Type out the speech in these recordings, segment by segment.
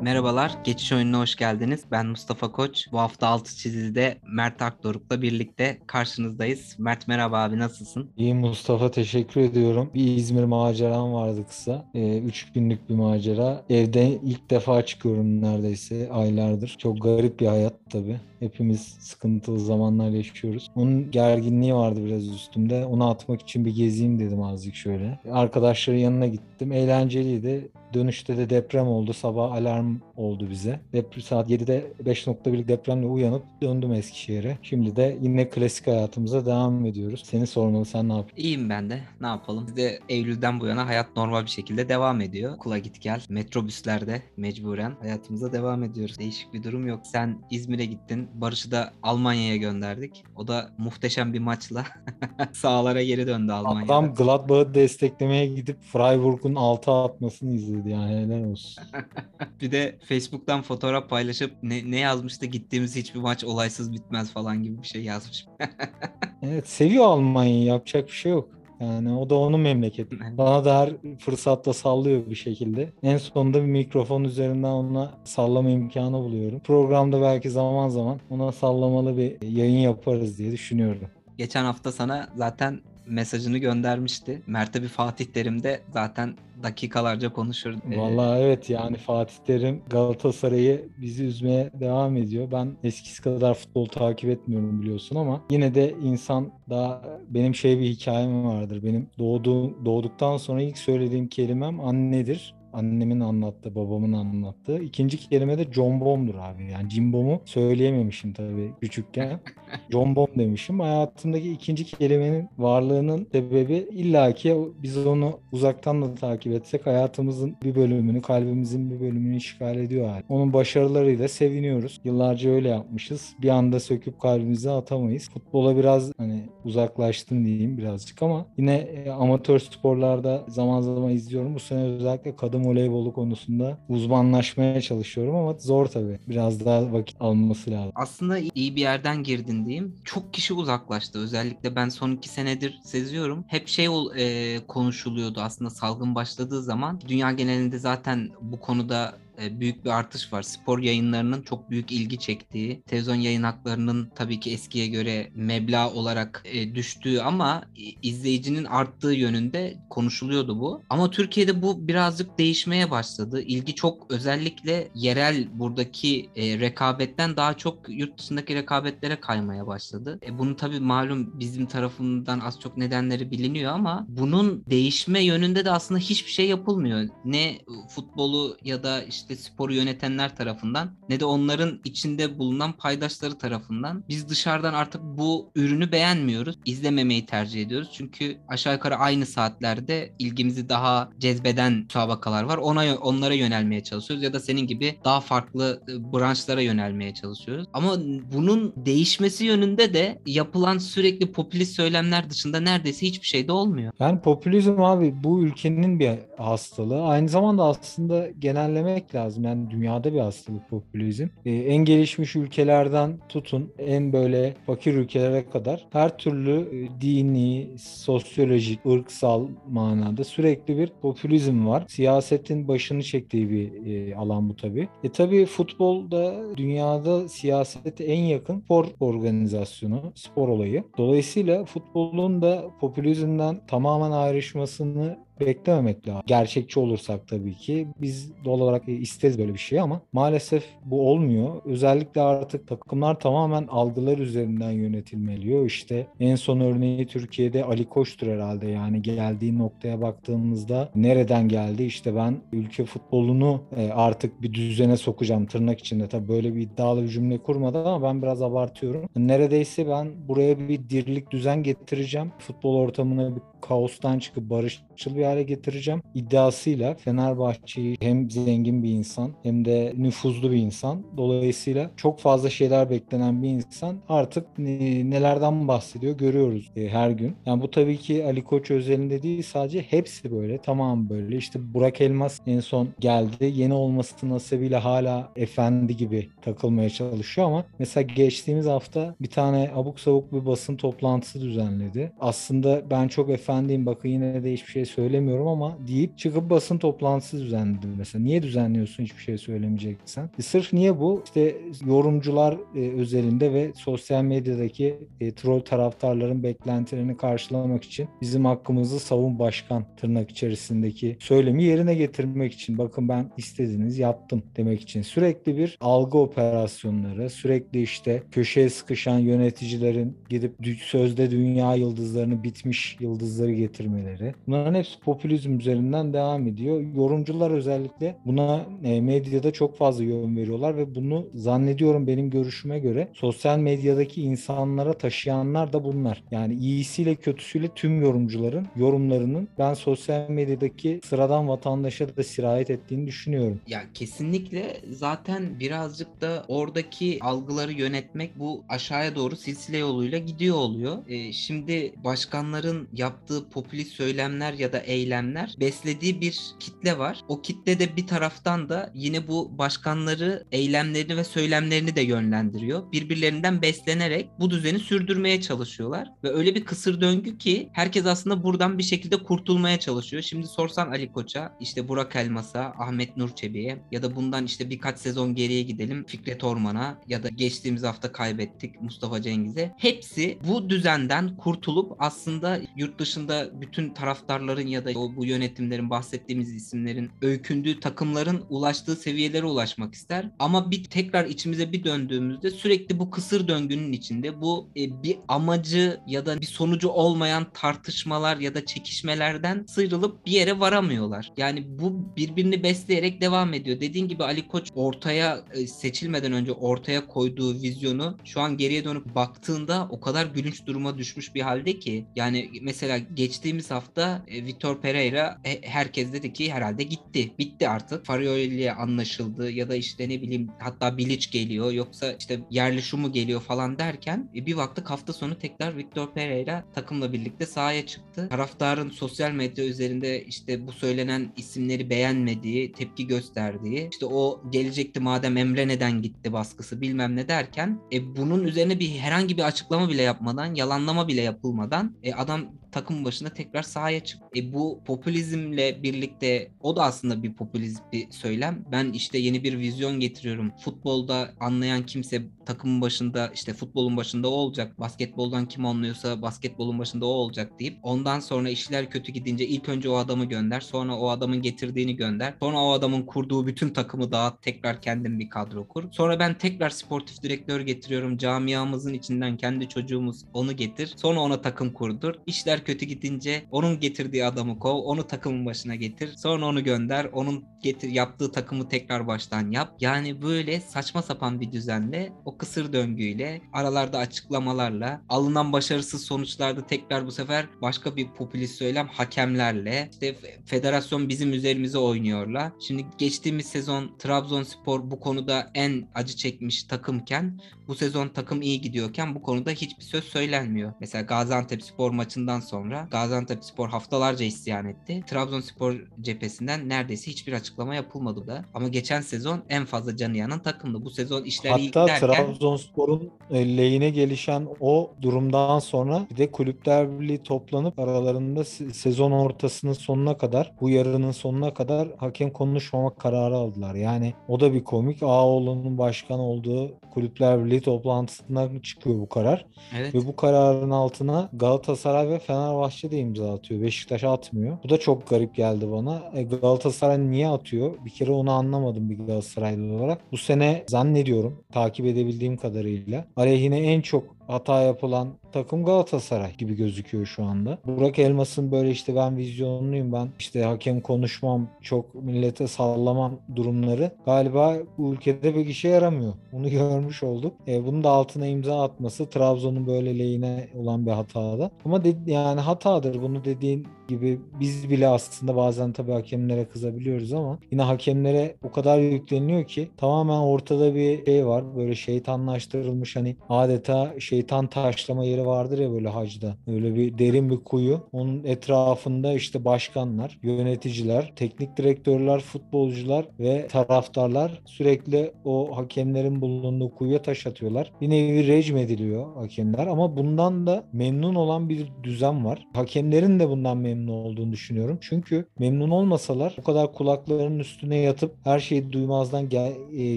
Merhabalar, Geçiş Oyununa hoş geldiniz. Ben Mustafa Koç. Bu hafta altı çizilde Mert Akdoruk'la birlikte karşınızdayız. Mert merhaba abi, nasılsın? İyi Mustafa teşekkür ediyorum. Bir İzmir maceram vardı kısa. Ee, üç günlük bir macera. Evden ilk defa çıkıyorum neredeyse aylardır. Çok garip bir hayat tabii. Hepimiz sıkıntılı zamanlar yaşıyoruz. Onun gerginliği vardı biraz üstümde. Onu atmak için bir gezeyim dedim azıcık şöyle. Arkadaşların yanına gittim. Eğlenceliydi. Dönüşte de deprem oldu. Sabah alarm oldu bize. Deprem, saat 7'de 5.1'lik depremle uyanıp döndüm Eskişehir'e. Şimdi de yine klasik hayatımıza devam ediyoruz. Seni sormalı sen ne yapıyorsun? İyiyim ben de. Ne yapalım? Biz de Eylül'den bu yana hayat normal bir şekilde devam ediyor. Okula git gel. Metrobüslerde mecburen hayatımıza devam ediyoruz. Değişik bir durum yok. Sen İzmir'e gittin. Barış'ı da Almanya'ya gönderdik. O da muhteşem bir maçla sahalara geri döndü Almanya'da. Adam Gladbach'ı desteklemeye gidip Freiburg'un 6 atmasını izledi yani helal olsun. bir de Facebook'tan fotoğraf paylaşıp ne, ne yazmıştı gittiğimiz hiçbir maç olaysız bitmez falan gibi bir şey yazmış. evet seviyor Almanya'yı yapacak bir şey yok. Yani o da onun memleketi. Bana da her fırsatta sallıyor bir şekilde. En sonunda bir mikrofon üzerinden ona sallama imkanı buluyorum. Programda belki zaman zaman ona sallamalı bir yayın yaparız diye düşünüyorum. Geçen hafta sana zaten mesajını göndermişti. Mert'e bir Fatih Terim de zaten dakikalarca konuşur. Vallahi evet yani Fatih Terim Galatasaray'ı bizi üzmeye devam ediyor. Ben eskisi kadar futbol takip etmiyorum biliyorsun ama yine de insan daha benim şey bir hikayem vardır. Benim doğduğum doğduktan sonra ilk söylediğim kelimem annedir annemin anlattığı, babamın anlattığı. İkinci kelime de John Bomb'dur abi. Yani Jim Bomb'u söyleyememişim tabii küçükken. John Bomb demişim. Hayatımdaki ikinci kelimenin varlığının sebebi illaki biz onu uzaktan da takip etsek hayatımızın bir bölümünü, kalbimizin bir bölümünü işgal ediyor hali. Onun başarılarıyla seviniyoruz. Yıllarca öyle yapmışız. Bir anda söküp kalbimize atamayız. Futbola biraz hani uzaklaştım diyeyim birazcık ama yine e, amatör sporlarda zaman zaman izliyorum. Bu sene özellikle kadın voleybolu konusunda uzmanlaşmaya çalışıyorum ama zor tabii. Biraz daha vakit alması lazım. Aslında iyi bir yerden girdin diyeyim. Çok kişi uzaklaştı. Özellikle ben son iki senedir seziyorum. Hep şey e, konuşuluyordu aslında salgın başladığı zaman. Dünya genelinde zaten bu konuda büyük bir artış var. Spor yayınlarının çok büyük ilgi çektiği, televizyon yayın haklarının tabii ki eskiye göre meblağ olarak e, düştüğü ama izleyicinin arttığı yönünde konuşuluyordu bu. Ama Türkiye'de bu birazcık değişmeye başladı. İlgi çok özellikle yerel buradaki e, rekabetten daha çok yurt dışındaki rekabetlere kaymaya başladı. E, bunu tabii malum bizim tarafından az çok nedenleri biliniyor ama bunun değişme yönünde de aslında hiçbir şey yapılmıyor. Ne futbolu ya da işte işte sporu yönetenler tarafından ne de onların içinde bulunan paydaşları tarafından. Biz dışarıdan artık bu ürünü beğenmiyoruz. İzlememeyi tercih ediyoruz. Çünkü aşağı yukarı aynı saatlerde ilgimizi daha cezbeden müsabakalar var. Ona onlara yönelmeye çalışıyoruz ya da senin gibi daha farklı e, branşlara yönelmeye çalışıyoruz. Ama bunun değişmesi yönünde de yapılan sürekli popülist söylemler dışında neredeyse hiçbir şey de olmuyor. Yani popülizm abi bu ülkenin bir hastalığı. Aynı zamanda aslında genellemek lazım. Yani dünyada bir hastalık popülizm. Ee, en gelişmiş ülkelerden tutun en böyle fakir ülkelere kadar her türlü e, dini, sosyolojik, ırksal manada sürekli bir popülizm var. Siyasetin başını çektiği bir e, alan bu tabii. E tabii futbolda dünyada siyasete en yakın spor organizasyonu, spor olayı. Dolayısıyla futbolun da popülizmden tamamen ayrışmasını beklememek lazım. Gerçekçi olursak tabii ki biz doğal olarak isteriz böyle bir şey ama maalesef bu olmuyor. Özellikle artık takımlar tamamen algılar üzerinden yönetilmeliyor. İşte en son örneği Türkiye'de Ali Koç'tur herhalde. Yani geldiği noktaya baktığımızda nereden geldi? İşte ben ülke futbolunu e, artık bir düzene sokacağım tırnak içinde. Tabii böyle bir iddialı bir cümle kurmadı ama ben biraz abartıyorum. Neredeyse ben buraya bir dirlik düzen getireceğim. Futbol ortamına bir kaostan çıkıp barışçıl bir hale getireceğim iddiasıyla Fenerbahçe'yi hem zengin bir insan hem de nüfuzlu bir insan. Dolayısıyla çok fazla şeyler beklenen bir insan artık nelerden bahsediyor görüyoruz e, her gün. Yani bu tabii ki Ali Koç özelinde değil sadece hepsi böyle tamam böyle. İşte Burak Elmas en son geldi. Yeni olması nasibıyla hala efendi gibi takılmaya çalışıyor ama mesela geçtiğimiz hafta bir tane abuk sabuk bir basın toplantısı düzenledi. Aslında ben çok efendiyim bakın yine de hiçbir şey söylemiyorum söylemiyorum ama deyip çıkıp basın toplantısı düzenledi mesela. Niye düzenliyorsun hiçbir şey söylemeyeceksen? E sırf niye bu? İşte yorumcular e, özelinde ve sosyal medyadaki e, troll taraftarların beklentilerini karşılamak için bizim hakkımızı savun başkan tırnak içerisindeki söylemi yerine getirmek için bakın ben istediniz yaptım demek için sürekli bir algı operasyonları sürekli işte köşeye sıkışan yöneticilerin gidip sözde dünya yıldızlarını bitmiş yıldızları getirmeleri bunların hepsi popülizm üzerinden devam ediyor. Yorumcular özellikle buna e, medyada çok fazla yön veriyorlar ve bunu zannediyorum benim görüşüme göre sosyal medyadaki insanlara taşıyanlar da bunlar. Yani iyisiyle kötüsüyle tüm yorumcuların yorumlarının ben sosyal medyadaki sıradan vatandaşa da sirayet ettiğini düşünüyorum. Ya kesinlikle zaten birazcık da oradaki algıları yönetmek bu aşağıya doğru silsile yoluyla gidiyor oluyor. Ee, şimdi başkanların yaptığı popülist söylemler ya da eylemler beslediği bir kitle var. O kitle de bir taraftan da yine bu başkanları eylemlerini ve söylemlerini de yönlendiriyor. Birbirlerinden beslenerek bu düzeni sürdürmeye çalışıyorlar ve öyle bir kısır döngü ki herkes aslında buradan bir şekilde kurtulmaya çalışıyor. Şimdi sorsan Ali Koç'a, işte Burak Elmas'a, Ahmet Nur Çebi'ye ya da bundan işte birkaç sezon geriye gidelim Fikret Orman'a ya da geçtiğimiz hafta kaybettik Mustafa Cengiz'e. Hepsi bu düzenden kurtulup aslında yurt dışında bütün taraftarların ya da o bu yönetimlerin bahsettiğimiz isimlerin öykündüğü takımların ulaştığı seviyelere ulaşmak ister. Ama bir tekrar içimize bir döndüğümüzde sürekli bu kısır döngünün içinde bu e, bir amacı ya da bir sonucu olmayan tartışmalar ya da çekişmelerden sıyrılıp bir yere varamıyorlar. Yani bu birbirini besleyerek devam ediyor. Dediğin gibi Ali Koç ortaya e, seçilmeden önce ortaya koyduğu vizyonu şu an geriye dönüp baktığında o kadar gülünç duruma düşmüş bir halde ki yani mesela geçtiğimiz hafta e, Vitor Pereira e, herkes dedi ki herhalde gitti. Bitti artık. Farioli ile anlaşıldı ya da işte ne bileyim hatta Bilic geliyor yoksa işte yerli şu mu geliyor falan derken bir baktık hafta sonu tekrar Victor Pereira takımla birlikte sahaya çıktı. Taraftarın sosyal medya üzerinde işte bu söylenen isimleri beğenmediği, tepki gösterdiği, işte o gelecekti madem Emre neden gitti baskısı bilmem ne derken e, bunun üzerine bir herhangi bir açıklama bile yapmadan, yalanlama bile yapılmadan e, adam takım başına tekrar sahaya çık. E bu popülizmle birlikte o da aslında bir popülist bir söylem. Ben işte yeni bir vizyon getiriyorum. Futbolda anlayan kimse takımın başında işte futbolun başında o olacak. Basketboldan kim anlıyorsa basketbolun başında o olacak deyip ondan sonra işler kötü gidince ilk önce o adamı gönder. Sonra o adamın getirdiğini gönder. Sonra o adamın kurduğu bütün takımı dağıt. Tekrar kendin bir kadro kur. Sonra ben tekrar sportif direktör getiriyorum. Camiamızın içinden kendi çocuğumuz onu getir. Sonra ona takım kurdur. İşler kötü gidince onun getirdiği adamı kov. Onu takımın başına getir. Sonra onu gönder. Onun getir yaptığı takımı tekrar baştan yap. Yani böyle saçma sapan bir düzenle o kısır döngüyle aralarda açıklamalarla alınan başarısız sonuçlarda tekrar bu sefer başka bir popülist söylem hakemlerle işte federasyon bizim üzerimize oynuyorlar. Şimdi geçtiğimiz sezon Trabzonspor bu konuda en acı çekmiş takımken bu sezon takım iyi gidiyorken bu konuda hiçbir söz söylenmiyor. Mesela Gaziantep Spor maçından sonra Gaziantep Spor haftalarca isyan etti. Trabzonspor cephesinden neredeyse hiçbir açıklama yapılmadı da. Ama geçen sezon en fazla canı yanan takımdı. Bu sezon işler Hatta iyi giderken... Trabzonspor'un e, lehine gelişen o durumdan sonra bir de kulüpler birliği toplanıp aralarında sezon ortasının sonuna kadar bu yarının sonuna kadar hakem konuşmamak kararı aldılar. Yani o da bir komik. Ağoğlu'nun başkan olduğu kulüpler birliği toplantısından çıkıyor bu karar. Evet. Ve bu kararın altına Galatasaray ve Fenerbahçe de imza atıyor. Beşiktaş atmıyor. Bu da çok garip geldi bana. E, Galatasaray niye atıyor? Bir kere onu anlamadım bir Galatasaraylı olarak. Bu sene zannediyorum takip edebildiğim kadarıyla aleyhine en çok hata yapılan takım Galatasaray gibi gözüküyor şu anda. Burak Elmas'ın böyle işte ben vizyonluyum ben işte hakem konuşmam çok millete sallamam durumları galiba bu ülkede pek işe yaramıyor. Bunu görmüş olduk. E, bunun da altına imza atması Trabzon'un böyle lehine olan bir hatada. Ama de, yani hatadır bunu dediğin gibi biz bile aslında bazen tabii hakemlere kızabiliyoruz ama yine hakemlere o kadar yükleniliyor ki tamamen ortada bir şey var. Böyle şeytanlaştırılmış hani adeta şey şeytan taşlama yeri vardır ya böyle hacda. Öyle bir derin bir kuyu. Onun etrafında işte başkanlar, yöneticiler, teknik direktörler, futbolcular ve taraftarlar sürekli o hakemlerin bulunduğu kuyuya taş atıyorlar. Bir nevi rejim ediliyor hakemler ama bundan da memnun olan bir düzen var. Hakemlerin de bundan memnun olduğunu düşünüyorum. Çünkü memnun olmasalar bu kadar kulaklarının üstüne yatıp her şeyi duymazdan gel, e,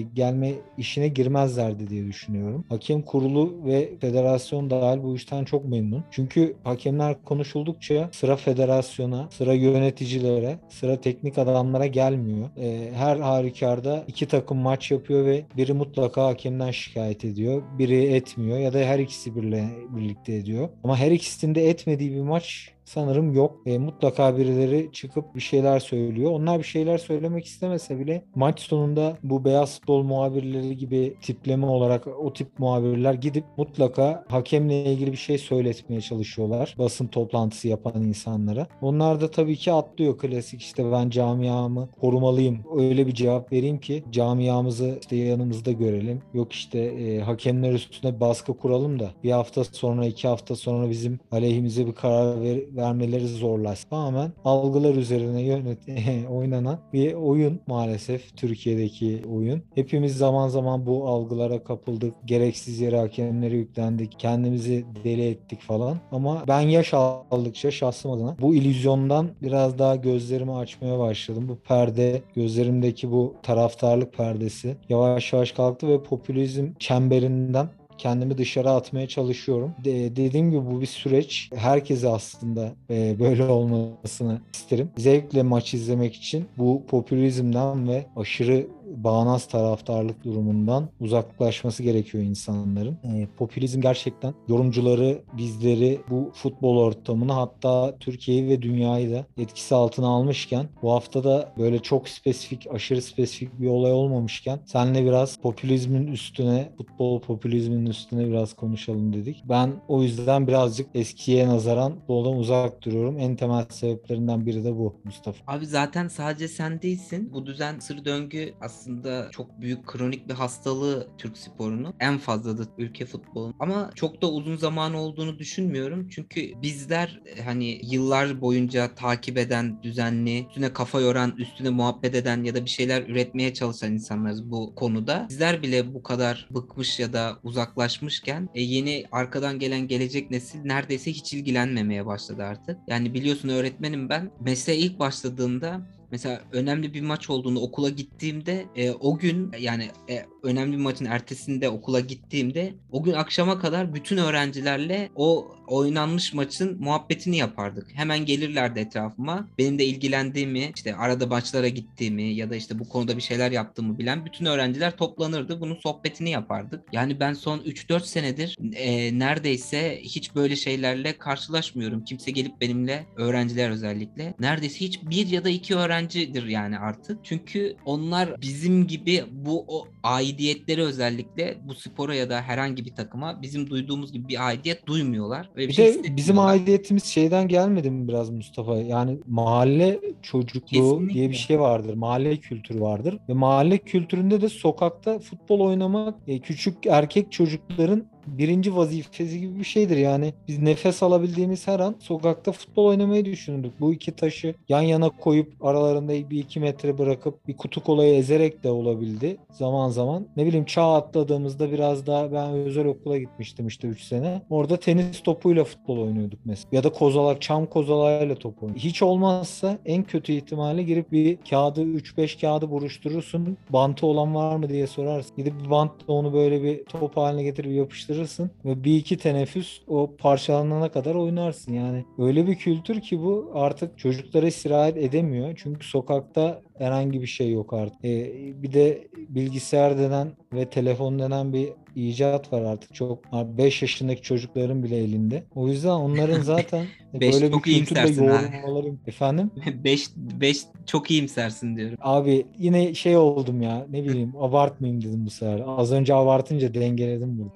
gelme işine girmezlerdi diye düşünüyorum. Hakem kurulu ve federasyon dahil bu işten çok memnun. Çünkü hakemler konuşuldukça sıra federasyona, sıra yöneticilere, sıra teknik adamlara gelmiyor. E, her halükarda iki takım maç yapıyor ve biri mutlaka hakemden şikayet ediyor. Biri etmiyor ya da her ikisi birle, birlikte ediyor. Ama her ikisinde etmediği bir maç sanırım yok. E, mutlaka birileri çıkıp bir şeyler söylüyor. Onlar bir şeyler söylemek istemese bile maç sonunda bu beyaz futbol muhabirleri gibi tipleme olarak o tip muhabirler gidip mutlaka hakemle ilgili bir şey söyletmeye çalışıyorlar. Basın toplantısı yapan insanlara. Onlar da tabii ki atlıyor klasik işte ben camiamı korumalıyım. Öyle bir cevap vereyim ki camiamızı işte yanımızda görelim. Yok işte e, hakemler üstüne baskı kuralım da bir hafta sonra iki hafta sonra bizim aleyhimize bir karar ver, vermeleri zorlaşsın. Tamamen algılar üzerine yönet oynanan bir oyun maalesef Türkiye'deki oyun. Hepimiz zaman zaman bu algılara kapıldık. Gereksiz yere hakemlere yüklendik. Kendimizi deli ettik falan. Ama ben yaş aldıkça şahsım adına bu illüzyondan biraz daha gözlerimi açmaya başladım. Bu perde, gözlerimdeki bu taraftarlık perdesi yavaş yavaş kalktı ve popülizm çemberinden kendimi dışarı atmaya çalışıyorum. De, dediğim gibi bu bir süreç. Herkese aslında e, böyle olmasını isterim. Zevkle maç izlemek için bu popülizmden ve aşırı bağnaz taraftarlık durumundan uzaklaşması gerekiyor insanların. E, popülizm gerçekten yorumcuları, bizleri bu futbol ortamını hatta Türkiye'yi ve dünyayı da etkisi altına almışken bu hafta da böyle çok spesifik, aşırı spesifik bir olay olmamışken senle biraz popülizmin üstüne, futbol popülizminin üstüne biraz konuşalım dedik. Ben o yüzden birazcık eskiye nazaran futboldan uzak duruyorum. En temel sebeplerinden biri de bu Mustafa. Abi zaten sadece sen değilsin. Bu düzen sır döngü aslında çok büyük kronik bir hastalığı Türk sporunun. En fazla da ülke futbolunun. Ama çok da uzun zaman olduğunu düşünmüyorum. Çünkü bizler hani yıllar boyunca takip eden, düzenli, üstüne kafa yoran, üstüne muhabbet eden ya da bir şeyler üretmeye çalışan insanlarız bu konuda. Bizler bile bu kadar bıkmış ya da uzaklaşmışken e, yeni arkadan gelen gelecek nesil neredeyse hiç ilgilenmemeye başladı artık. Yani biliyorsun öğretmenim ben. Mesleğe ilk başladığımda mesela önemli bir maç olduğunu okula gittiğimde e, o gün yani e, önemli bir maçın ertesinde okula gittiğimde o gün akşama kadar bütün öğrencilerle o oynanmış maçın muhabbetini yapardık. Hemen gelirlerdi etrafıma. Benim de ilgilendiğimi, işte arada maçlara gittiğimi ya da işte bu konuda bir şeyler yaptığımı bilen bütün öğrenciler toplanırdı. Bunun sohbetini yapardık. Yani ben son 3-4 senedir e, neredeyse hiç böyle şeylerle karşılaşmıyorum. Kimse gelip benimle öğrenciler özellikle neredeyse hiç bir ya da iki öğrencidir yani artık. Çünkü onlar bizim gibi bu o aidiyetleri özellikle bu spora ya da herhangi bir takıma bizim duyduğumuz gibi bir aidiyet duymuyorlar. Öyle Bir şey de bizim aidiyetimiz şeyden gelmedi mi biraz Mustafa? Yani mahalle çocukluğu Kesinlikle. diye bir şey vardır. Mahalle kültürü vardır. Ve mahalle kültüründe de sokakta futbol oynamak e, küçük erkek çocukların birinci vazifesi gibi bir şeydir. Yani biz nefes alabildiğimiz her an sokakta futbol oynamayı düşünürdük. Bu iki taşı yan yana koyup aralarında bir iki metre bırakıp bir kutu kolayı ezerek de olabildi zaman zaman. Ne bileyim çağ atladığımızda biraz daha ben özel okula gitmiştim işte 3 sene. Orada tenis topuyla futbol oynuyorduk mesela. Ya da kozalak, çam kozalağıyla top oynuyorduk. Hiç olmazsa en kötü ihtimalle girip bir kağıdı 3-5 kağıdı buruşturursun. Bantı olan var mı diye sorarsın. Gidip bir bantla onu böyle bir top haline getirip yapıştırırsın ve bir iki teneffüs o parçalanana kadar oynarsın. Yani öyle bir kültür ki bu artık çocuklara istirahat edemiyor. Çünkü sokakta herhangi bir şey yok artık. Ee, bir de bilgisayar denen ve telefon denen bir icat var artık. Çok 5 yaşındaki çocukların bile elinde. O yüzden onların zaten Beş böyle bir kültürle yoğrulmaları. Efendim? 5 5 çok iyimsersin diyorum. Abi yine şey oldum ya ne bileyim abartmayayım dedim bu sefer. Az önce abartınca dengeledim bunu.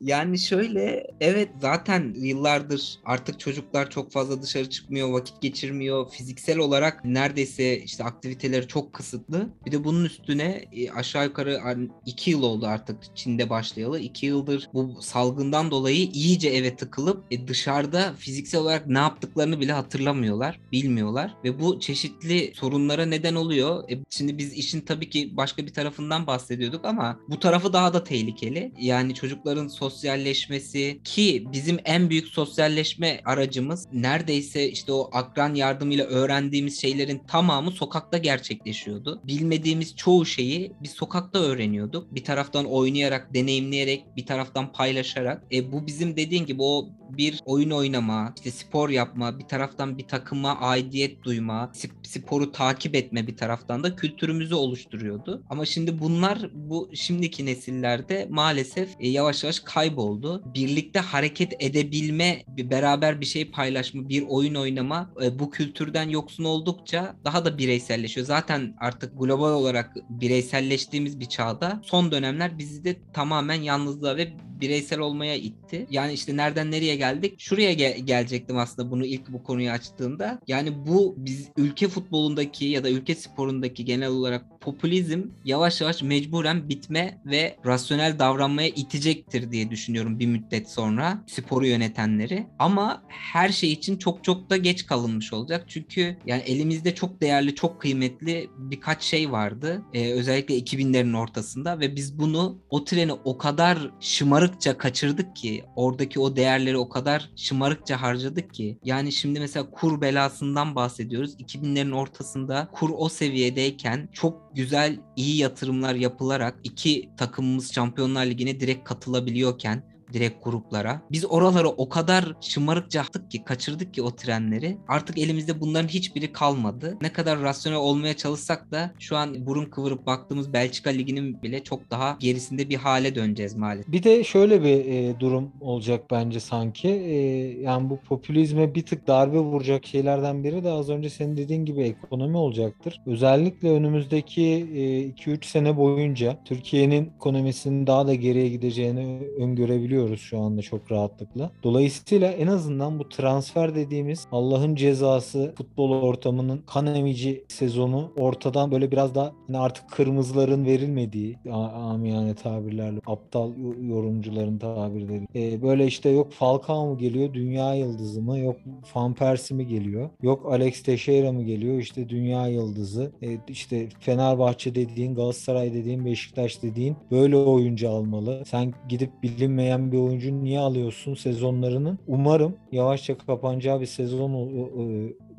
Yani şöyle evet zaten yıllardır artık çocuklar çok fazla dışarı çıkmıyor, vakit geçirmiyor. Fiziksel olarak neredeyse işte aktiviteleri çok kısıtlı. Bir de bunun üstüne e, aşağı yukarı 2 iki yıl oldu artık Çin'de başlayalı. iki yıldır bu salgından dolayı iyice eve tıkılıp e, dışarıda fiziksel olarak ne yaptıklarını bile hatırlamıyorlar, bilmiyorlar ve bu çeşitli sorunlara neden oluyor. E, şimdi biz işin tabii ki başka bir tarafından bahsediyorduk ama bu tarafı daha da tehlikeli. Yani çocukların sosyalleşmesi ki bizim en büyük sosyalleşme aracımız neredeyse işte o akran yardımıyla öğrendiğimiz şeylerin tamamı sokakta gerçekleşiyordu. Bilmediğimiz çoğu şeyi biz sokakta öğreniyorduk. Bir taraftan oynayarak, deneyimleyerek, bir taraftan paylaşarak. E, bu bizim dediğin gibi o bir oyun oynama, işte spor yapma, bir taraftan bir takıma aidiyet duyma, sporu takip etme bir taraftan da kültürümüzü oluşturuyordu. Ama şimdi bunlar bu şimdiki nesillerde maalesef e, yavaş yavaş kayboldu. Birlikte hareket edebilme, beraber bir şey paylaşma, bir oyun oynama e, bu kültürden yoksun oldukça daha da bireyselleşiyor. Zaten artık global olarak bireyselleştiğimiz bir çağda son dönemler bizi de tamamen yalnızlığa ve bireysel olmaya itti. Yani işte nereden nereye geldik? Şuraya gel- gelecektim aslında bunu ilk bu konuyu açtığımda. Yani bu biz ülke futbolundaki ya da ülke sporundaki genel olarak popülizm yavaş yavaş mecburen bitme ve rasyonel davranmaya itecektir diye düşünüyorum bir müddet sonra sporu yönetenleri. Ama her şey için çok çok da geç kalınmış olacak. Çünkü yani elimizde çok değerli, çok kıymetli birkaç şey vardı. Ee, özellikle 2000'lerin ortasında ve biz bunu o treni o kadar şımarıkça kaçırdık ki oradaki o değerleri o kadar şımarıkça harcadık ki yani şimdi mesela kur belasından bahsediyoruz. 2000'lerin ortasında kur o seviyedeyken çok güzel iyi yatırımlar yapılarak iki takımımız Şampiyonlar Ligi'ne direkt katılabiliyorken direkt gruplara. Biz oraları o kadar şımarıkça attık ki kaçırdık ki o trenleri. Artık elimizde bunların hiçbiri kalmadı. Ne kadar rasyonel olmaya çalışsak da şu an burun kıvırıp baktığımız Belçika Ligi'nin bile çok daha gerisinde bir hale döneceğiz maalesef. Bir de şöyle bir e, durum olacak bence sanki. E, yani bu popülizme bir tık darbe vuracak şeylerden biri de az önce senin dediğin gibi ekonomi olacaktır. Özellikle önümüzdeki e, 2-3 sene boyunca Türkiye'nin ekonomisinin daha da geriye gideceğini öngörebiliyoruz görebiliyoruz şu anda çok rahatlıkla. Dolayısıyla en azından bu transfer dediğimiz Allah'ın cezası futbol ortamının kan emici sezonu ortadan böyle biraz daha hani artık kırmızıların verilmediği amiyane tabirlerle aptal yorumcuların tabirleri. Ee, böyle işte yok Falcao mu geliyor dünya yıldızı mı yok Van Persie mi geliyor yok Alex Teixeira mı geliyor işte dünya yıldızı ee, işte Fenerbahçe dediğin Galatasaray dediğin Beşiktaş dediğin böyle oyuncu almalı. Sen gidip bilinmeyen bir oyuncu niye alıyorsun sezonlarının? Umarım yavaşça kapanacağı bir sezon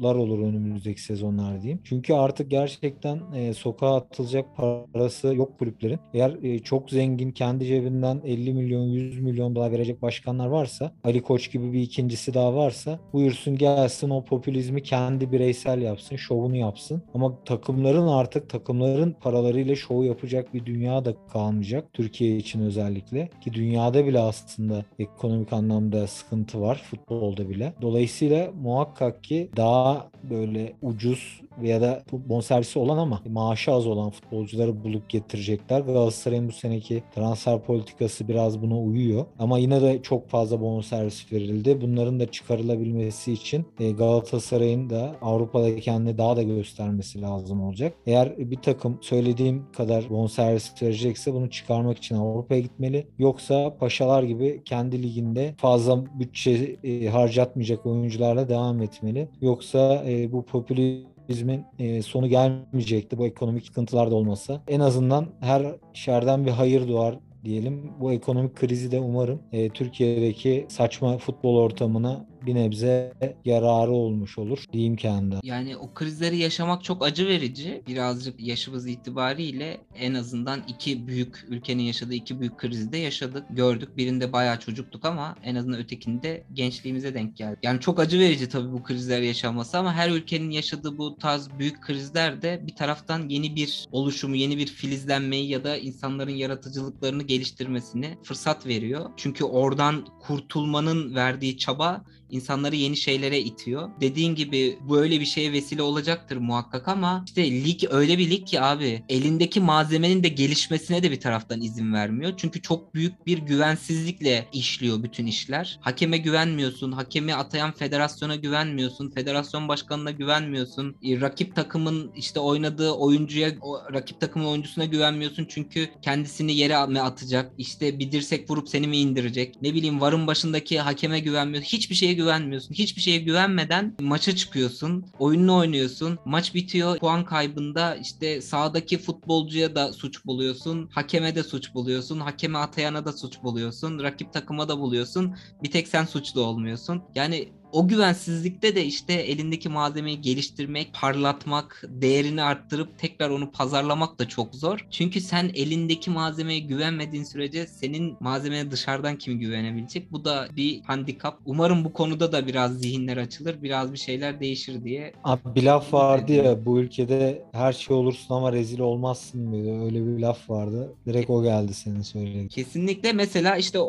lar olur önümüzdeki sezonlar diyeyim. Çünkü artık gerçekten e, sokağa atılacak parası yok kulüplerin. Eğer e, çok zengin kendi cebinden 50 milyon 100 milyon daha verecek başkanlar varsa Ali Koç gibi bir ikincisi daha varsa buyursun gelsin o popülizmi kendi bireysel yapsın, şovunu yapsın. Ama takımların artık takımların paralarıyla şov yapacak bir dünya da kalmayacak. Türkiye için özellikle ki dünyada bile aslında ekonomik anlamda sıkıntı var futbolda bile. Dolayısıyla muhakkak ki daha daha böyle ucuz veya da bonservisi olan ama maaşı az olan futbolcuları bulup getirecekler. Galatasaray'ın bu seneki transfer politikası biraz buna uyuyor. Ama yine de çok fazla bonservis verildi. Bunların da çıkarılabilmesi için e, Galatasaray'ın da Avrupa'da kendini daha da göstermesi lazım olacak. Eğer bir takım söylediğim kadar bonservis verecekse bunu çıkarmak için Avrupa'ya gitmeli. Yoksa paşalar gibi kendi liginde fazla bütçe e, harcatmayacak oyuncularla devam etmeli. Yoksa e, bu popülizm kapitalizmin e, sonu gelmeyecekti bu ekonomik sıkıntılar da olmasa. En azından her şerden bir hayır doğar diyelim. Bu ekonomik krizi de umarım e, Türkiye'deki saçma futbol ortamına bir nebze yararı olmuş olur diyeyim kendi. Yani o krizleri yaşamak çok acı verici. Birazcık yaşımız itibariyle en azından iki büyük ülkenin yaşadığı iki büyük krizi de yaşadık. Gördük. Birinde bayağı çocuktuk ama en azından ötekinde gençliğimize denk geldi. Yani çok acı verici tabii bu krizler yaşanması ama her ülkenin yaşadığı bu tarz büyük krizler de bir taraftan yeni bir oluşumu, yeni bir filizlenmeyi ya da insanların yaratıcılıklarını geliştirmesini fırsat veriyor. Çünkü oradan kurtulmanın verdiği çaba insanları yeni şeylere itiyor. Dediğin gibi böyle bir şeye vesile olacaktır muhakkak ama işte lig öyle bir lig ki abi elindeki malzemenin de gelişmesine de bir taraftan izin vermiyor. Çünkü çok büyük bir güvensizlikle işliyor bütün işler. Hakeme güvenmiyorsun, hakemi atayan federasyona güvenmiyorsun, federasyon başkanına güvenmiyorsun. E, rakip takımın işte oynadığı oyuncuya, rakip takımın oyuncusuna güvenmiyorsun çünkü kendisini yere atacak, işte bir dirsek vurup seni mi indirecek, ne bileyim varın başındaki hakeme güvenmiyorsun, hiçbir şeye güvenmiyorsun. Hiçbir şeye güvenmeden maça çıkıyorsun, oyununu oynuyorsun, maç bitiyor, puan kaybında işte sahadaki futbolcuya da suç buluyorsun, hakeme de suç buluyorsun, hakeme atayana da suç buluyorsun, rakip takıma da buluyorsun. Bir tek sen suçlu olmuyorsun. Yani o güvensizlikte de işte elindeki malzemeyi geliştirmek, parlatmak, değerini arttırıp tekrar onu pazarlamak da çok zor. Çünkü sen elindeki malzemeye güvenmediğin sürece senin malzemeye dışarıdan kim güvenebilecek? Bu da bir handikap. Umarım bu konuda da biraz zihinler açılır, biraz bir şeyler değişir diye. Abi bir laf vardı ya bu ülkede her şey olursun ama rezil olmazsın mıydı? Öyle bir laf vardı. Direkt o geldi senin söylediğin. Kesinlikle mesela işte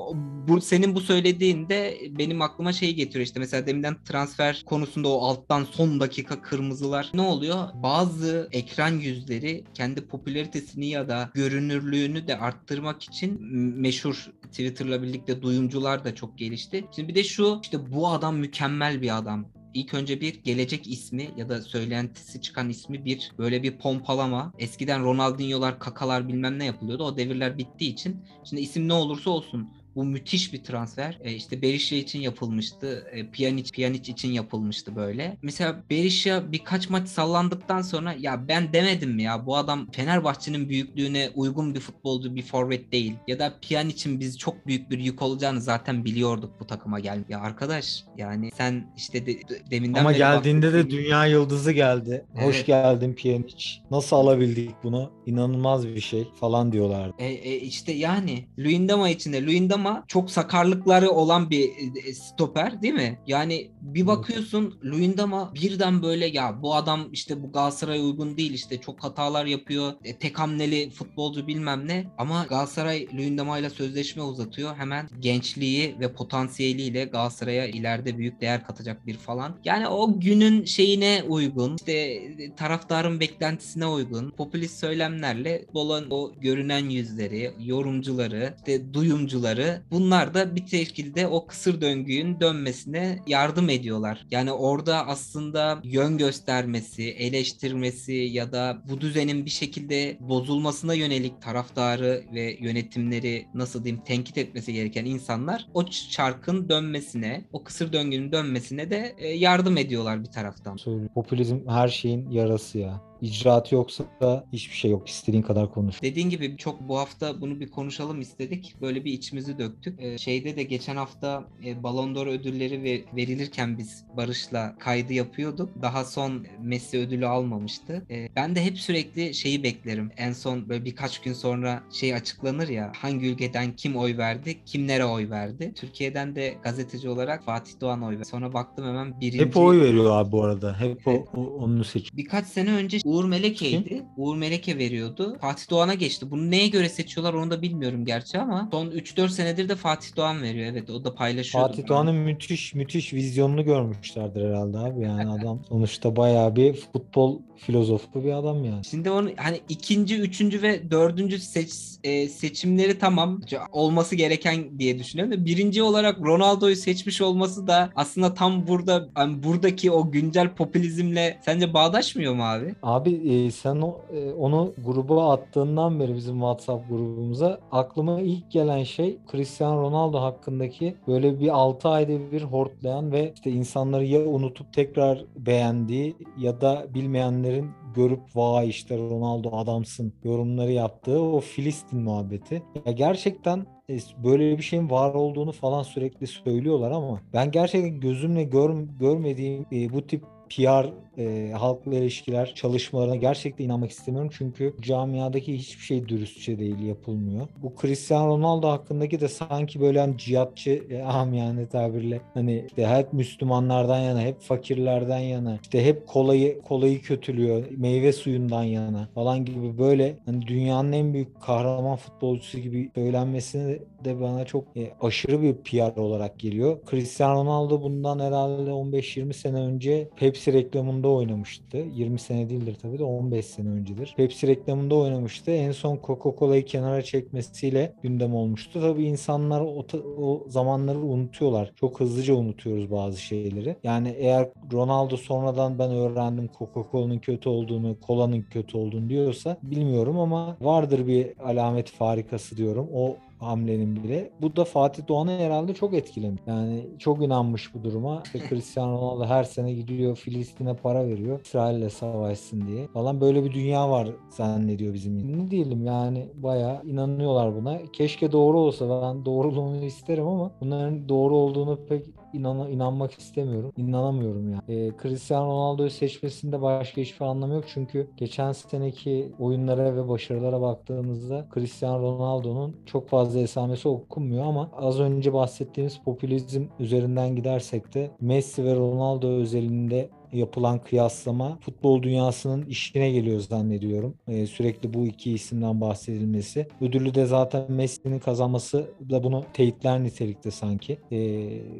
bu senin bu söylediğinde benim aklıma şey getiriyor işte mesela deminden transfer konusunda o alttan son dakika kırmızılar ne oluyor? Bazı ekran yüzleri kendi popülaritesini ya da görünürlüğünü de arttırmak için meşhur Twitter'la birlikte duyumcular da çok gelişti. Şimdi bir de şu işte bu adam mükemmel bir adam İlk önce bir gelecek ismi ya da söylentisi çıkan ismi bir böyle bir pompalama. Eskiden Ronaldinho'lar, Kakalar bilmem ne yapılıyordu. O devirler bittiği için şimdi isim ne olursa olsun bu müthiş bir transfer. E, işte Berisha için yapılmıştı. E, Pjanic, Pjanic için yapılmıştı böyle. Mesela Berisha birkaç maç sallandıktan sonra ya ben demedim mi ya bu adam Fenerbahçe'nin büyüklüğüne uygun bir futbolcu, bir forvet değil. Ya da Pjanic'in biz çok büyük bir yük olacağını zaten biliyorduk bu takıma gel. Ya arkadaş yani sen işte de, deminden Ama geldiğinde de dünya yıldızı geldi. Hoş Evet. geldin Pjanic. Nasıl alabildik bunu? İnanılmaz bir şey falan diyorlardı. E, e, işte yani Luyendama için de Luyendama çok sakarlıkları olan bir e, stoper değil mi? Yani bir bakıyorsun Luyendama birden böyle ya bu adam işte bu Galatasaray'a uygun değil işte çok hatalar yapıyor. E, tek hamleli futbolcu bilmem ne ama Galatasaray Luyendama ile sözleşme uzatıyor. Hemen gençliği ve potansiyeliyle Galatasaray'a ileride büyük değer katacak bir falan. Yani o günün şeyine uygun işte e, taraftarın beklentisine uygun popülist söylemlerle dolan o görünen yüzleri, yorumcuları, işte duyumcuları bunlar da bir şekilde o kısır döngünün dönmesine yardım ediyorlar. Yani orada aslında yön göstermesi, eleştirmesi ya da bu düzenin bir şekilde bozulmasına yönelik taraftarı ve yönetimleri nasıl diyeyim tenkit etmesi gereken insanlar o çarkın dönmesine, o kısır döngünün dönmesine de e, yardım ediyorlar bir taraftan. Popülizm her şeyin yarası ya. İcraat yoksa da hiçbir şey yok. İstediğin kadar konuş. Dediğin gibi çok bu hafta bunu bir konuşalım istedik. Böyle bir içimizi döktük. Ee, şeyde de geçen hafta e, Ballon d'Or ödülleri ve verilirken biz Barış'la kaydı yapıyorduk. Daha son Messi ödülü almamıştı. Ee, ben de hep sürekli şeyi beklerim. En son böyle birkaç gün sonra şey açıklanır ya hangi ülkeden kim oy verdi, kimlere oy verdi. Türkiye'den de gazeteci olarak Fatih Doğan oy verdi. Sonra baktım hemen birinci... Hep oy veriyor abi bu arada. Hep o, o onu seçiyor. Birkaç sene önce Uğur Meleke'ydi. Uğur Meleke veriyordu. Fatih Doğan'a geçti. Bunu neye göre seçiyorlar onu da bilmiyorum gerçi ama son 3-4 senedir de Fatih Doğan veriyor. Evet o da paylaşıyordu. Fatih Doğan'ın müthiş müthiş vizyonunu görmüşlerdir herhalde abi. Yani adam sonuçta bayağı bir futbol filozofu bir adam yani. Şimdi onu hani ikinci, üçüncü ve dördüncü seç, e, seçimleri tamam olması gereken diye düşünüyorum. da Birinci olarak Ronaldo'yu seçmiş olması da aslında tam burada hani buradaki o güncel popülizmle sence bağdaşmıyor mu abi? Abi e, sen o, e, onu gruba attığından beri bizim WhatsApp grubumuza aklıma ilk gelen şey Cristiano Ronaldo hakkındaki böyle bir 6 ayda bir hortlayan ve işte insanları ya unutup tekrar beğendiği ya da bilmeyenlerin görüp vay işte Ronaldo adamsın yorumları yaptığı o Filistin muhabbeti. Ya gerçekten e, böyle bir şeyin var olduğunu falan sürekli söylüyorlar ama ben gerçekten gözümle gör, görmediğim e, bu tip PR e, halkla ilişkiler çalışmalarına gerçekten inanmak istemiyorum. Çünkü camiadaki hiçbir şey dürüstçe değil yapılmıyor. Bu Cristiano Ronaldo hakkındaki de sanki böyle hani cihatçı e, amiyane tabirle hani işte hep Müslümanlardan yana, hep fakirlerden yana, işte hep kolayı kolayı kötülüyor, meyve suyundan yana falan gibi böyle hani dünyanın en büyük kahraman futbolcusu gibi söylenmesini de bana çok e, aşırı bir PR olarak geliyor. Cristiano Ronaldo bundan herhalde 15-20 sene önce Pepsi reklamında oynamıştı. 20 sene değildir tabii de 15 sene öncedir. Pepsi reklamında oynamıştı. En son Coca-Cola'yı kenara çekmesiyle gündem olmuştu. Tabii insanlar o, o zamanları unutuyorlar. Çok hızlıca unutuyoruz bazı şeyleri. Yani eğer Ronaldo sonradan ben öğrendim Coca-Cola'nın kötü olduğunu, kolanın kötü olduğunu diyorsa bilmiyorum ama vardır bir alamet farikası diyorum. O hamlenin bile. Bu da Fatih Doğan'ı herhalde çok etkilemiş. Yani çok inanmış bu duruma. İşte Cristiano Ronaldo her sene gidiyor Filistin'e para veriyor. İsrail'le savaşsın diye. Falan böyle bir dünya var zannediyor bizim. Ne diyelim yani bayağı inanıyorlar buna. Keşke doğru olsa ben doğruluğunu isterim ama bunların doğru olduğunu pek inan inanmak istemiyorum. İnanamıyorum yani. E, Cristiano Ronaldo'yu seçmesinde başka hiçbir anlamı yok. Çünkü geçen seneki oyunlara ve başarılara baktığımızda Cristiano Ronaldo'nun çok fazla esamesi okunmuyor ama az önce bahsettiğimiz popülizm üzerinden gidersek de Messi ve Ronaldo özelinde yapılan kıyaslama futbol dünyasının işine geliyor zannediyorum. Ee, sürekli bu iki isimden bahsedilmesi. Ödülü de zaten Messi'nin kazanması da bunu teyitler nitelikte sanki. Ee,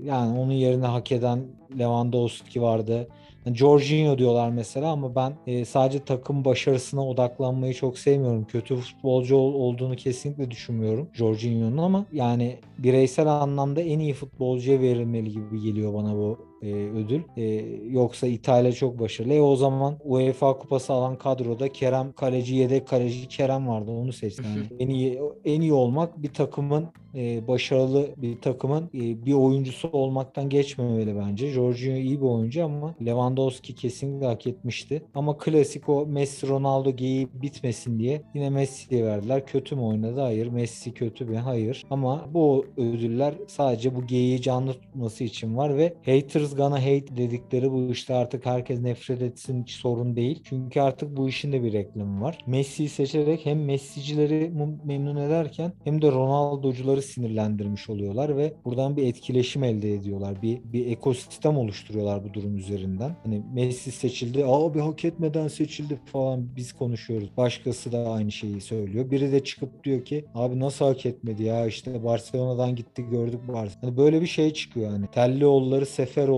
yani onun yerine hak eden Lewandowski vardı. Yani Jorginho diyorlar mesela ama ben e, sadece takım başarısına odaklanmayı çok sevmiyorum. Kötü futbolcu ol, olduğunu kesinlikle düşünmüyorum Jorginho'nun ama yani bireysel anlamda en iyi futbolcuya verilmeli gibi geliyor bana bu e, ödül. E, yoksa İtalya çok başarılı. E, o zaman UEFA kupası alan kadroda Kerem kaleci yedek kaleci Kerem vardı. Onu seçti. Yani en iyi en iyi olmak bir takımın e, başarılı bir takımın e, bir oyuncusu olmaktan geçmemeli bence. Jorginho iyi bir oyuncu ama Lewandowski kesinlikle hak etmişti. Ama klasik o Messi Ronaldo geyiği bitmesin diye yine Messi'ye verdiler. Kötü mü oynadı? Hayır. Messi kötü mü? Hayır. Ama bu ödüller sadece bu geyiği canlı tutması için var ve haters gonna hate dedikleri bu işte artık herkes nefret etsin hiç sorun değil. Çünkü artık bu işin de bir reklamı var. Messi'yi seçerek hem Messi'cileri memnun ederken hem de Ronaldo'cuları sinirlendirmiş oluyorlar ve buradan bir etkileşim elde ediyorlar. Bir bir ekosistem oluşturuyorlar bu durum üzerinden. Hani Messi seçildi. Abi hak etmeden seçildi falan biz konuşuyoruz. Başkası da aynı şeyi söylüyor. Biri de çıkıp diyor ki abi nasıl hak etmedi ya işte Barcelona'dan gitti gördük Barcelona. Hani böyle bir şey çıkıyor hani. Tellioğulları,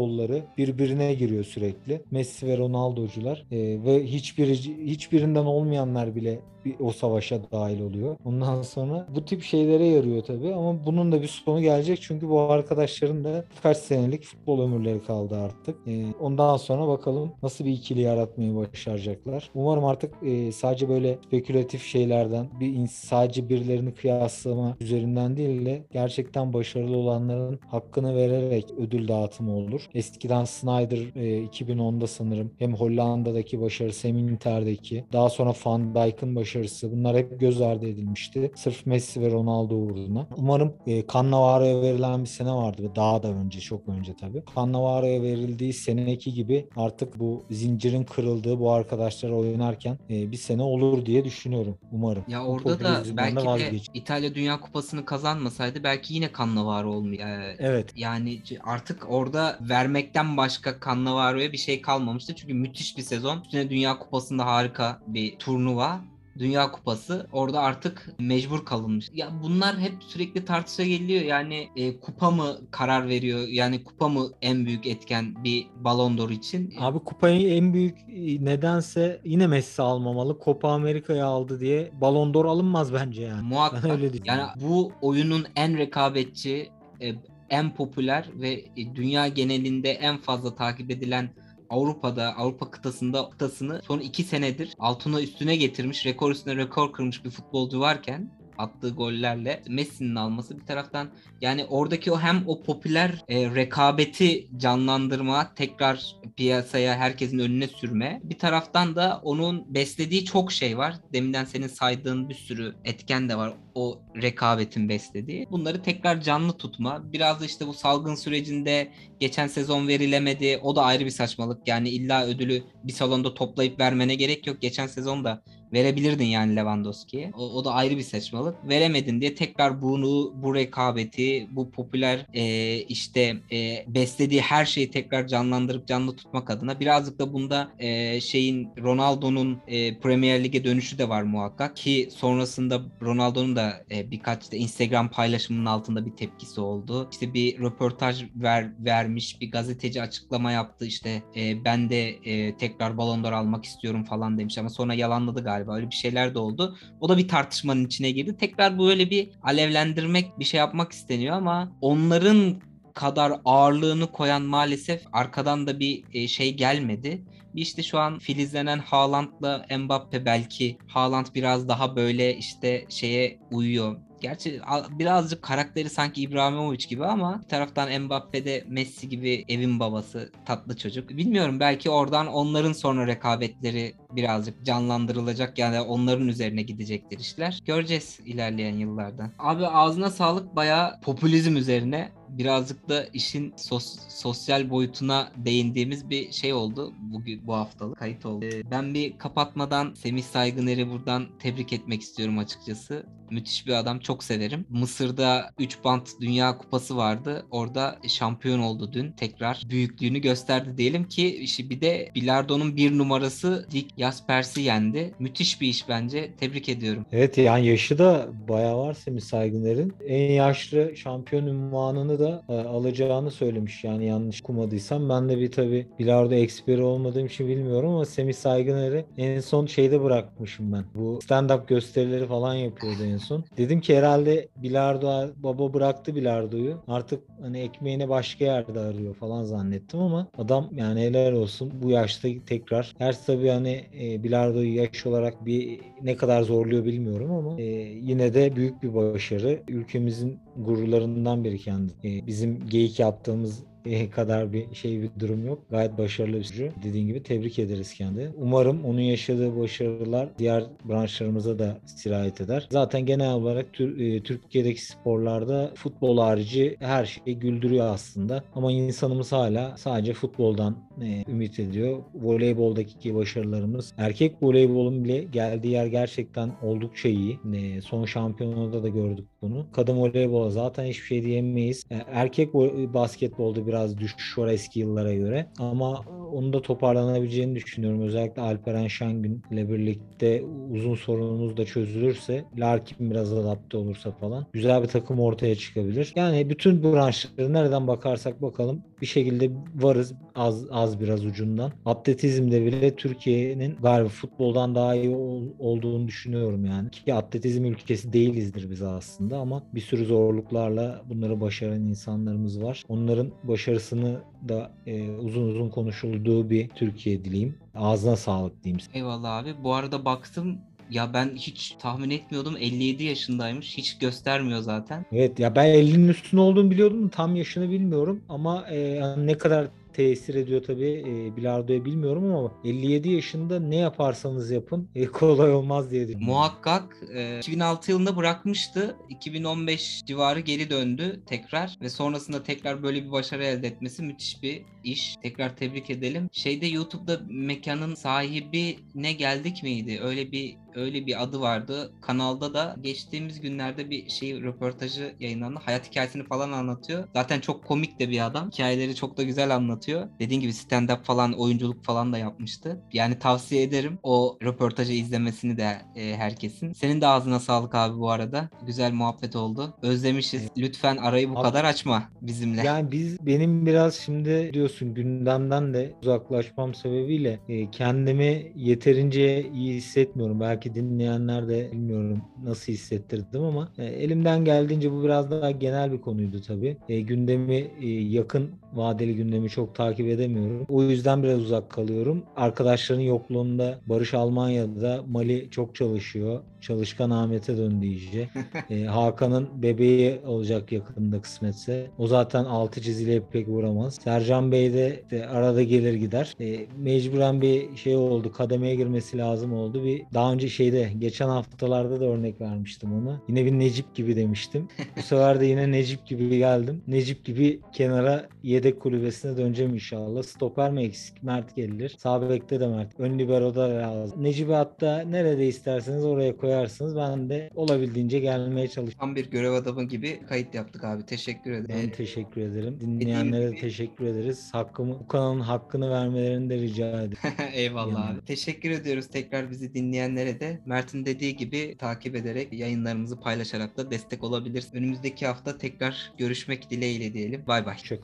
Seferoğulları birbirine giriyor sürekli. Messi ve Ronaldo'cular ee, ve hiçbiri hiçbirinden olmayanlar bile bir, o savaşa dahil oluyor. Ondan sonra bu tip şeylere yarıyor tabii ama bunun da bir sonu gelecek çünkü bu arkadaşların da kaç senelik futbol ömürleri kaldı artık. E, ondan sonra bakalım nasıl bir ikili yaratmayı başaracaklar. Umarım artık e, sadece böyle spekülatif şeylerden bir sadece birilerini kıyaslama üzerinden değil de gerçekten başarılı olanların hakkını vererek ödül dağıtımı olur. Eskiden Snyder e, 2010'da sanırım hem Hollanda'daki başarısı hem Inter'deki daha sonra Van Dijk'ın başarısı bunlar hep göz ardı edilmişti. Sırf Messi ve Ronaldo uğruna. Umarım e, Cannavaro'ya verilen bir sene vardı. Daha da önce, çok önce tabii. Cannavaro'ya verildiği seneki gibi artık bu zincirin kırıldığı bu arkadaşlar oynarken e, bir sene olur diye düşünüyorum. Umarım. Ya orada da belki de İtalya Dünya Kupası'nı kazanmasaydı belki yine Cannavaro olmuyor. Evet. Yani artık orada vermekten başka Cannavaro'ya bir şey kalmamıştı. Çünkü müthiş bir sezon. Üstüne Dünya Kupası'nda harika bir turnuva Dünya Kupası orada artık mecbur kalınmış. Ya bunlar hep sürekli tartışa geliyor. Yani e, kupa mı karar veriyor? Yani kupa mı en büyük etken bir Ballon d'Or için? Abi kupayı en büyük e, nedense yine Messi almamalı. Copa Amerika'yı aldı diye Ballon d'Or alınmaz bence yani. Muhakkak. Ben öyle yani bu oyunun en rekabetçi, e, en popüler ve e, dünya genelinde en fazla takip edilen Avrupa'da, Avrupa kıtasında kıtasını son iki senedir altına üstüne getirmiş, rekor üstüne rekor kırmış bir futbolcu varken attığı gollerle Messi'nin alması bir taraftan yani oradaki o hem o popüler e, rekabeti canlandırma, tekrar piyasaya herkesin önüne sürme. Bir taraftan da onun beslediği çok şey var. Deminden senin saydığın bir sürü etken de var o rekabetin beslediği. Bunları tekrar canlı tutma. Biraz da işte bu salgın sürecinde geçen sezon verilemedi. O da ayrı bir saçmalık. Yani illa ödülü bir salonda toplayıp vermene gerek yok. Geçen sezon da verebilirdin yani Lewandowski'ye. O, o da ayrı bir saçmalık. Veremedin diye tekrar bunu, bu rekabeti, bu popüler e, işte e, beslediği her şeyi tekrar canlandırıp canlı tutmak adına birazcık da bunda e, şeyin Ronaldo'nun e, Premier Lig'e dönüşü de var muhakkak ki sonrasında Ronaldo'nun da e, birkaç işte Instagram paylaşımının altında bir tepkisi oldu. İşte bir röportaj ver, vermiş, bir gazeteci açıklama yaptı işte e, ben de e, tekrar Ballon d'Or almak istiyorum falan demiş ama sonra yalanladı galiba. Öyle bir şeyler de oldu. O da bir tartışmanın içine girdi. Tekrar böyle bir alevlendirmek, bir şey yapmak isteniyor ama onların kadar ağırlığını koyan maalesef arkadan da bir e, şey gelmedi. İşte şu an filizlenen Haaland'la Mbappe belki Haaland biraz daha böyle işte şeye uyuyor Gerçi birazcık karakteri sanki İbrahimovic gibi ama bir taraftan Mbappe de Messi gibi evin babası tatlı çocuk. Bilmiyorum belki oradan onların sonra rekabetleri birazcık canlandırılacak yani onların üzerine gidecektir işler. Göreceğiz ilerleyen yıllarda. Abi ağzına sağlık bayağı popülizm üzerine birazcık da işin sos, sosyal boyutuna değindiğimiz bir şey oldu bugün bu haftalık kayıt oldu. Ee, ben bir kapatmadan Semih Saygıner'i buradan tebrik etmek istiyorum açıkçası. Müthiş bir adam çok severim. Mısır'da 3 bant Dünya Kupası vardı. Orada şampiyon oldu dün. Tekrar büyüklüğünü gösterdi diyelim ki işte bir de Bilardo'nun bir numarası Dick Jaspers'i yendi. Müthiş bir iş bence. Tebrik ediyorum. Evet yani yaşı da bayağı var Semih Saygıner'in. En yaşlı şampiyon ünvanını da e, alacağını söylemiş yani yanlış okumadıysam. Ben de bir tabi bilardo eksperi olmadığım için bilmiyorum ama Semih Saygıner'i en son şeyde bırakmışım ben. Bu stand-up gösterileri falan yapıyordu en son. Dedim ki herhalde bilardo baba bıraktı bilardoyu. Artık hani ekmeğini başka yerde arıyor falan zannettim ama adam yani helal olsun bu yaşta tekrar. Her tabi hani e, bilardoyu yaş olarak bir ne kadar zorluyor bilmiyorum ama e, yine de büyük bir başarı. Ülkemizin gururlarından biri kendi. E, bizim geyik yaptığımız kadar bir şey bir durum yok. Gayet başarılı bir sürücü. Dediğin gibi tebrik ederiz kendi. Umarım onun yaşadığı başarılar diğer branşlarımıza da sirayet eder. Zaten genel olarak e, Türkiye'deki sporlarda futbol harici her şey güldürüyor aslında. Ama insanımız hala sadece futboldan e, ümit ediyor. Voleyboldaki başarılarımız erkek voleybolun bile geldiği yer gerçekten oldukça iyi. E, son şampiyonada da gördük bunu. Kadın voleybola zaten hiçbir şey diyemeyiz. erkek basketbolda biraz düşüş var eski yıllara göre. Ama onu da toparlanabileceğini düşünüyorum. Özellikle Alperen Şengün ile birlikte uzun sorunumuz da çözülürse, Larkin biraz adapte olursa falan güzel bir takım ortaya çıkabilir. Yani bütün branşları nereden bakarsak bakalım bir şekilde varız az az biraz ucundan. Atletizmde bile Türkiye'nin galiba futboldan daha iyi ol, olduğunu düşünüyorum yani. Ki atletizm ülkesi değilizdir biz aslında ama bir sürü zorluklarla bunları başaran insanlarımız var. Onların başarısını da e, uzun uzun konuşulduğu bir Türkiye dileyim. Ağzına sağlık diyeyim. Eyvallah abi. Bu arada baktım ya ben hiç tahmin etmiyordum 57 yaşındaymış. Hiç göstermiyor zaten. Evet ya ben 50'nin üstünde olduğunu biliyordum. Tam yaşını bilmiyorum ama e, ne kadar tesir ediyor tabii e, bilardoya bilmiyorum ama 57 yaşında ne yaparsanız yapın e, kolay olmaz diye düşünüyorum. Muhakkak e, 2006 yılında bırakmıştı. 2015 civarı geri döndü tekrar ve sonrasında tekrar böyle bir başarı elde etmesi müthiş bir iş. Tekrar tebrik edelim. Şeyde YouTube'da mekanın sahibi ne geldik miydi? Öyle bir öyle bir adı vardı. Kanalda da geçtiğimiz günlerde bir şey röportajı yayınlandı. Hayat hikayesini falan anlatıyor. Zaten çok komik de bir adam. Hikayeleri çok da güzel anlatıyor. Dediğim gibi stand-up falan, oyunculuk falan da yapmıştı. Yani tavsiye ederim o röportajı izlemesini de e, herkesin. Senin de ağzına sağlık abi bu arada. Güzel muhabbet oldu. Özlemişiz. Lütfen arayı bu abi, kadar açma bizimle. Yani biz benim biraz şimdi diyorsun gündemden de uzaklaşmam sebebiyle e, kendimi yeterince iyi hissetmiyorum. Belki belki dinleyenler de bilmiyorum nasıl hissettirdim ama e, elimden geldiğince bu biraz daha genel bir konuydu tabii. E, gündemi e, yakın vadeli gündemi çok takip edemiyorum. O yüzden biraz uzak kalıyorum. Arkadaşların yokluğunda Barış Almanya'da Mali çok çalışıyor. Çalışkan Ahmet'e döndü iyice. Ee, Hakan'ın bebeği olacak yakında kısmetse. O zaten altı çizgiyle pek vuramaz. Sercan Bey de işte arada gelir gider. Ee, mecburen bir şey oldu. Kademeye girmesi lazım oldu. Bir daha önce şeyde geçen haftalarda da örnek vermiştim onu. Yine bir Necip gibi demiştim. Bu sefer de yine Necip gibi geldim. Necip gibi kenara yedek kulübesine döneceğim inşallah. Stoper mi eksik? Mert gelir. Sağ bekte de Mert. Ön libero'da lazım. Necip'i hatta nerede isterseniz oraya koyarsınız. Ben de olabildiğince gelmeye çalışıyorum. Tam bir görev adamı gibi kayıt yaptık abi. Teşekkür Ben ederim. teşekkür ederim. Dinleyenlere de gibi- teşekkür ederiz. Hakkımı, bu kanalın hakkını vermelerini de rica ederim. Eyvallah Yani. abi. Teşekkür ediyoruz tekrar bizi dinleyenlere de. Mert'in dediği gibi takip ederek yayınlarımızı paylaşarak da destek olabilirsiniz. Önümüzdeki hafta tekrar görüşmek dileğiyle diyelim. Bay bay. Çok.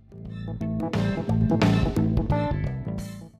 Thank you.